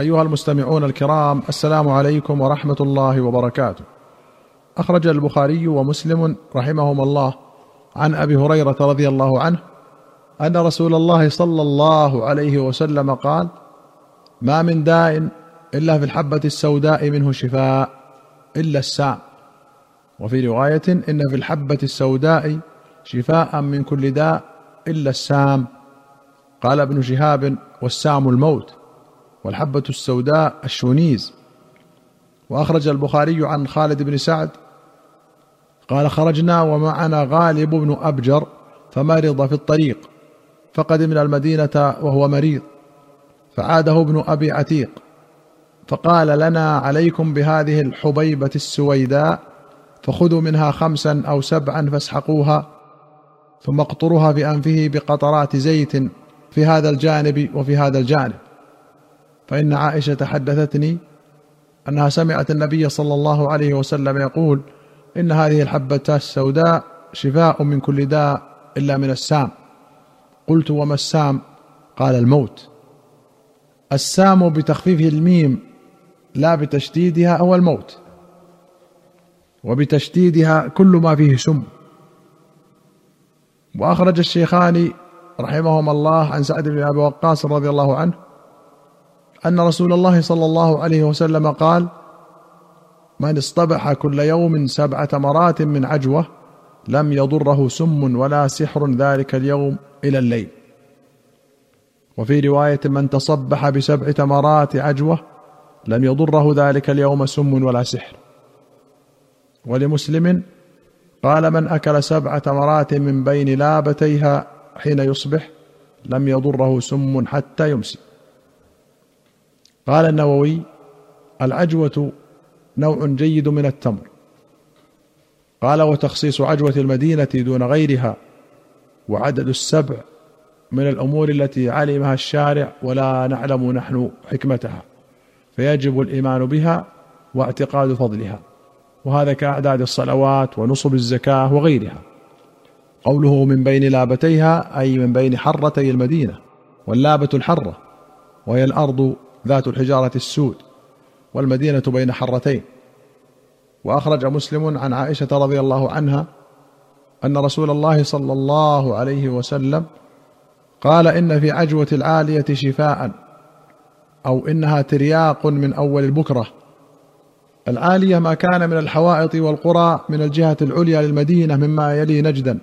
أيها المستمعون الكرام السلام عليكم ورحمة الله وبركاته. أخرج البخاري ومسلم رحمهما الله عن أبي هريرة رضي الله عنه أن رسول الله صلى الله عليه وسلم قال ما من داء إلا في الحبة السوداء منه شفاء إلا السام وفي رواية إن في الحبة السوداء شفاء من كل داء إلا السام. قال ابن شهاب والسام الموت. والحبة السوداء الشونيز. وأخرج البخاري عن خالد بن سعد قال خرجنا ومعنا غالب بن أبجر فمرض في الطريق فقدمنا المدينة وهو مريض فعاده ابن أبي عتيق فقال لنا عليكم بهذه الحبيبة السويداء فخذوا منها خمسا أو سبعا فاسحقوها ثم اقطروها بأنفه بقطرات زيت في هذا الجانب وفي هذا الجانب. فإن عائشة حدثتني أنها سمعت النبي صلى الله عليه وسلم يقول إن هذه الحبة السوداء شفاء من كل داء إلا من السام. قلت وما السام؟ قال الموت. السام بتخفيف الميم لا بتشديدها هو الموت. وبتشديدها كل ما فيه سم. وأخرج الشيخان رحمهما الله عن سعد بن أبي وقاص رضي الله عنه أن رسول الله صلى الله عليه وسلم قال من اصطبح كل يوم سبع تمرات من عجوة لم يضره سم ولا سحر ذلك اليوم إلى الليل. وفي رواية من تصبح بسبع تمرات عجوة لم يضره ذلك اليوم سم ولا سحر. ولمسلم قال من أكل سبع تمرات من بين لابتيها حين يصبح لم يضره سم حتى يمسي. قال النووي العجوة نوع جيد من التمر. قال وتخصيص عجوة المدينة دون غيرها وعدد السبع من الأمور التي علمها الشارع ولا نعلم نحن حكمتها فيجب الإيمان بها واعتقاد فضلها وهذا كأعداد الصلوات ونصب الزكاة وغيرها. قوله من بين لابتيها أي من بين حرتي المدينة واللابة الحرة وهي الأرض ذات الحجارة السود والمدينة بين حرتين. وأخرج مسلم عن عائشة رضي الله عنها أن رسول الله صلى الله عليه وسلم قال إن في عجوة العالية شفاء أو إنها ترياق من أول البكرة. العالية ما كان من الحوائط والقرى من الجهة العليا للمدينة مما يلي نجدا.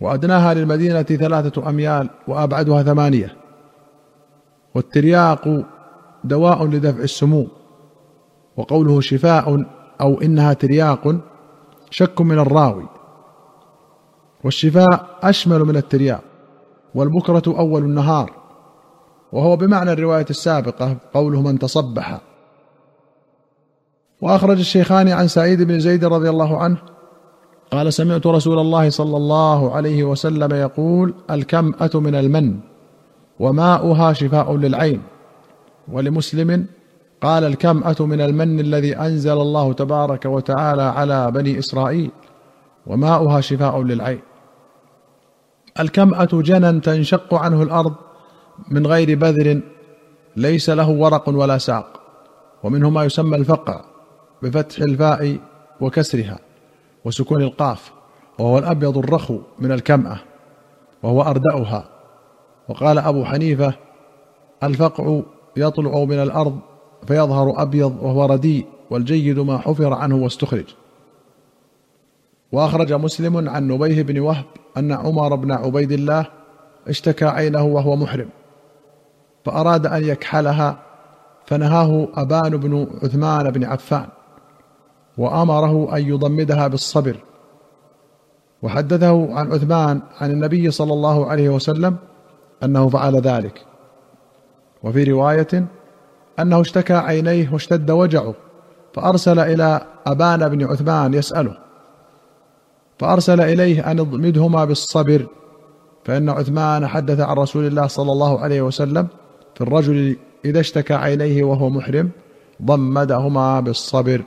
وأدناها للمدينة ثلاثة أميال وأبعدها ثمانية. والترياق دواء لدفع السموم وقوله شفاء أو إنها ترياق شك من الراوي. والشفاء أشمل من الترياق والبكرة أول النهار. وهو بمعنى الرواية السابقة قوله من تصبح. وأخرج الشيخان عن سعيد بن زيد رضي الله عنه قال سمعت رسول الله صلى الله عليه وسلم يقول الكمأة من المن. وماؤها شفاء للعين. ولمسلم قال الكمأة من المن الذي أنزل الله تبارك وتعالى على بني إسرائيل؟ وماؤها شفاء للعين. الكمأة جنى تنشق عنه الأرض من غير بذر ليس له ورق ولا ساق ومنه ما يسمى الفقع بفتح الفاء وكسرها وسكون القاف وهو الأبيض الرخو من الكمأة وهو أردأها. وقال أبو حنيفة الفقع يطلع من الأرض فيظهر أبيض وهو رديء والجيد ما حفر عنه واستخرج. وأخرج مسلم عن نبيه بن وهب أن عمر بن عبيد الله اشتكى عينه وهو محرم فأراد أن يكحلها فنهاه أبان بن عثمان بن عفان وأمره أن يضمدها بالصبر وحدثه عن عثمان عن النبي صلى الله عليه وسلم أنه فعل ذلك. وفي رواية أنه اشتكى عينيه واشتد وجعه فأرسل إلى أبان بن عثمان يسأله فأرسل إليه أن اضمدهما بالصبر فإن عثمان حدث عن رسول الله صلى الله عليه وسلم في الرجل إذا اشتكى عينيه وهو محرم ضمدهما بالصبر.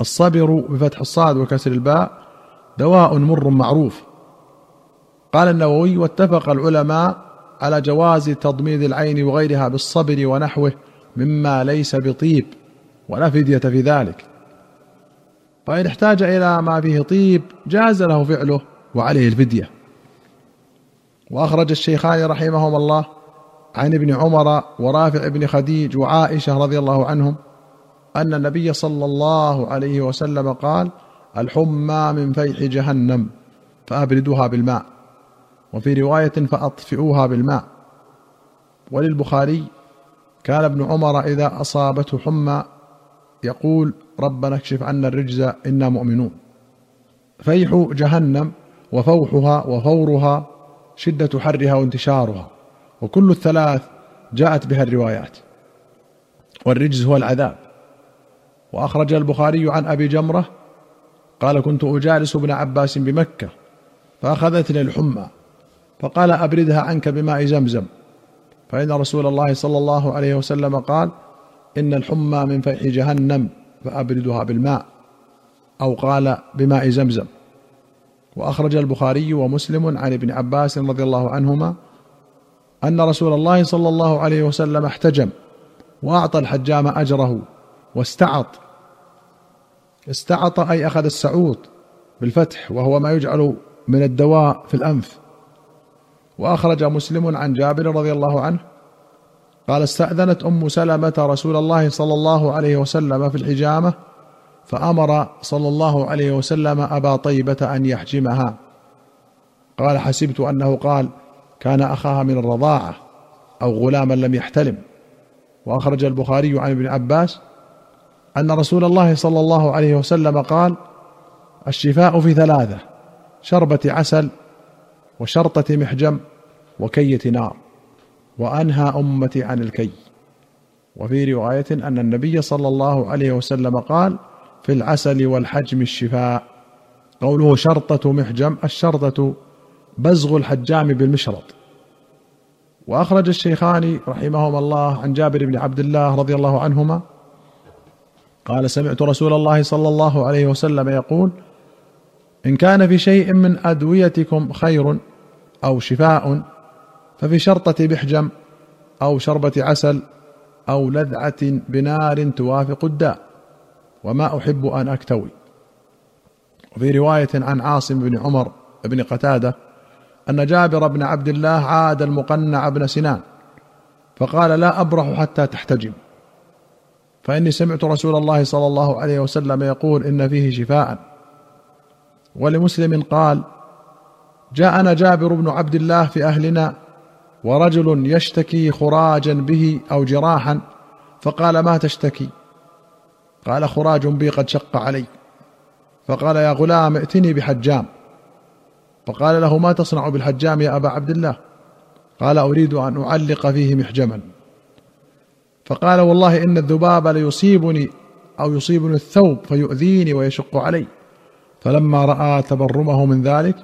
الصبر بفتح الصاد وكسر الباء دواء مر معروف. قال النووي واتفق العلماء على جواز تضميد العين وغيرها بالصبر ونحوه مما ليس بطيب ولا فدية في ذلك. فإن احتاج إلى ما فيه طيب جاز له فعله وعليه الفدية. وأخرج الشيخان رحمهما الله عن ابن عمر ورافع بن خديج وعائشة رضي الله عنهم أن النبي صلى الله عليه وسلم قال الحمى من فيح جهنم فأبردوها بالماء. وفي رواية فأطفئوها بالماء. وللبخاري كان ابن عمر إذا أصابته حمى يقول ربنا اكشف عنا الرجز إنا مؤمنون. فيح جهنم وفوحها وفورها شدة حرها وانتشارها وكل الثلاث جاءت بها الروايات. والرجز هو العذاب. وأخرج البخاري عن أبي جمرة قال كنت أجالس ابن عباس بمكة فأخذتني الحمى فقال أبردها عنك بماء زمزم. فإن رسول الله صلى الله عليه وسلم قال إن الحمى من فيح جهنم فأبردها بالماء أو قال بماء زمزم. وأخرج البخاري ومسلم عن ابن عباس رضي الله عنهما أن رسول الله صلى الله عليه وسلم احتجم وأعطى الحجام أجره واستعط. استعط أي أخذ السعوط بالفتح وهو ما يجعل من الدواء في الأنف. وأخرج مسلم عن جابر رضي الله عنه قال استأذنت أم سلمة رسول الله صلى الله عليه وسلم في الحجامة فأمر صلى الله عليه وسلم أبا طيبة أن يحجمها. قال حسبت أنه قال كان أخاها من الرضاعة أو غلاما لم يحتلم. وأخرج البخاري عن ابن عباس أن رسول الله صلى الله عليه وسلم قال الشفاء في ثلاثة شربة عسل وشرطة محجم وكية نار وأنهى أمتي عن الكي. وفي رواية أن النبي صلى الله عليه وسلم قال في العسل والحجم الشفاء قوله شرطة محجم الشرطة بزغ الحجام بالمشرط. وأخرج الشيخان رحمهما الله عن جابر بن عبد الله رضي الله عنهما قال سمعت رسول الله صلى الله عليه وسلم يقول إن كان في شيء من أدويتكم خير أو شفاء ففي شرطة بحجم أو شربة عسل أو لذعة بنار توافق الداء وما أحب أن أكتوي. وفي رواية عن عاصم بن عمر بن قتادة أن جابر بن عبد الله عاد المقنع بن سنان فقال لا أبرح حتى تحتجم. فإني سمعت رسول الله صلى الله عليه وسلم يقول إن فيه شفاء. ولمسلم قال جاءنا جابر بن عبد الله في أهلنا ورجل يشتكي خراجا به أو جراحا فقال ما تشتكي؟ قال خراج بي قد شق علي. فقال يا غلام ائتني بحجام. فقال له ما تصنع بالحجام يا أبا عبد الله؟ قال أريد أن أعلق فيه محجما. فقال والله إن الذباب ليصيبني أو يصيبني الثوب فيؤذيني ويشق علي. فلما رأى تبرمه من ذلك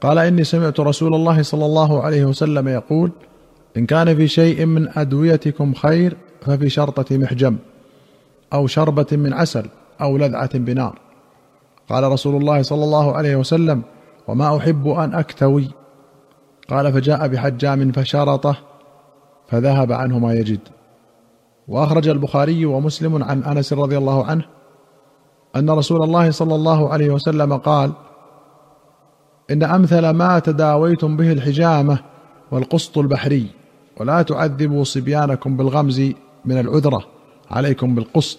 قال إني سمعت رسول الله صلى الله عليه وسلم يقول إن كان في شيء من أدويتكم خير ففي شرطة محجم أو شربة من عسل أو لذعة بنار. قال رسول الله صلى الله عليه وسلم وما أحب أن أكتوي. قال فجاء بحجام فشرطه فذهب عنه ما يجد. وأخرج البخاري ومسلم عن أنس رضي الله عنه أن رسول الله صلى الله عليه وسلم قال إن أمثل ما تداويتم به الحجامة والقسط البحري ولا تعذبوا صبيانكم بالغمز من العذرة عليكم بالقسط.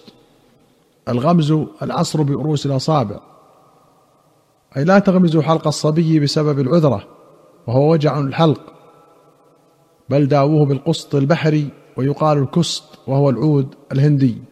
الغمز العصر برؤوس الأصابع. أي لا تغمزوا حلق الصبي بسبب العذرة وهو وجع الحلق. بل داووه بالقسط البحري ويقال الكسط وهو العود الهندي.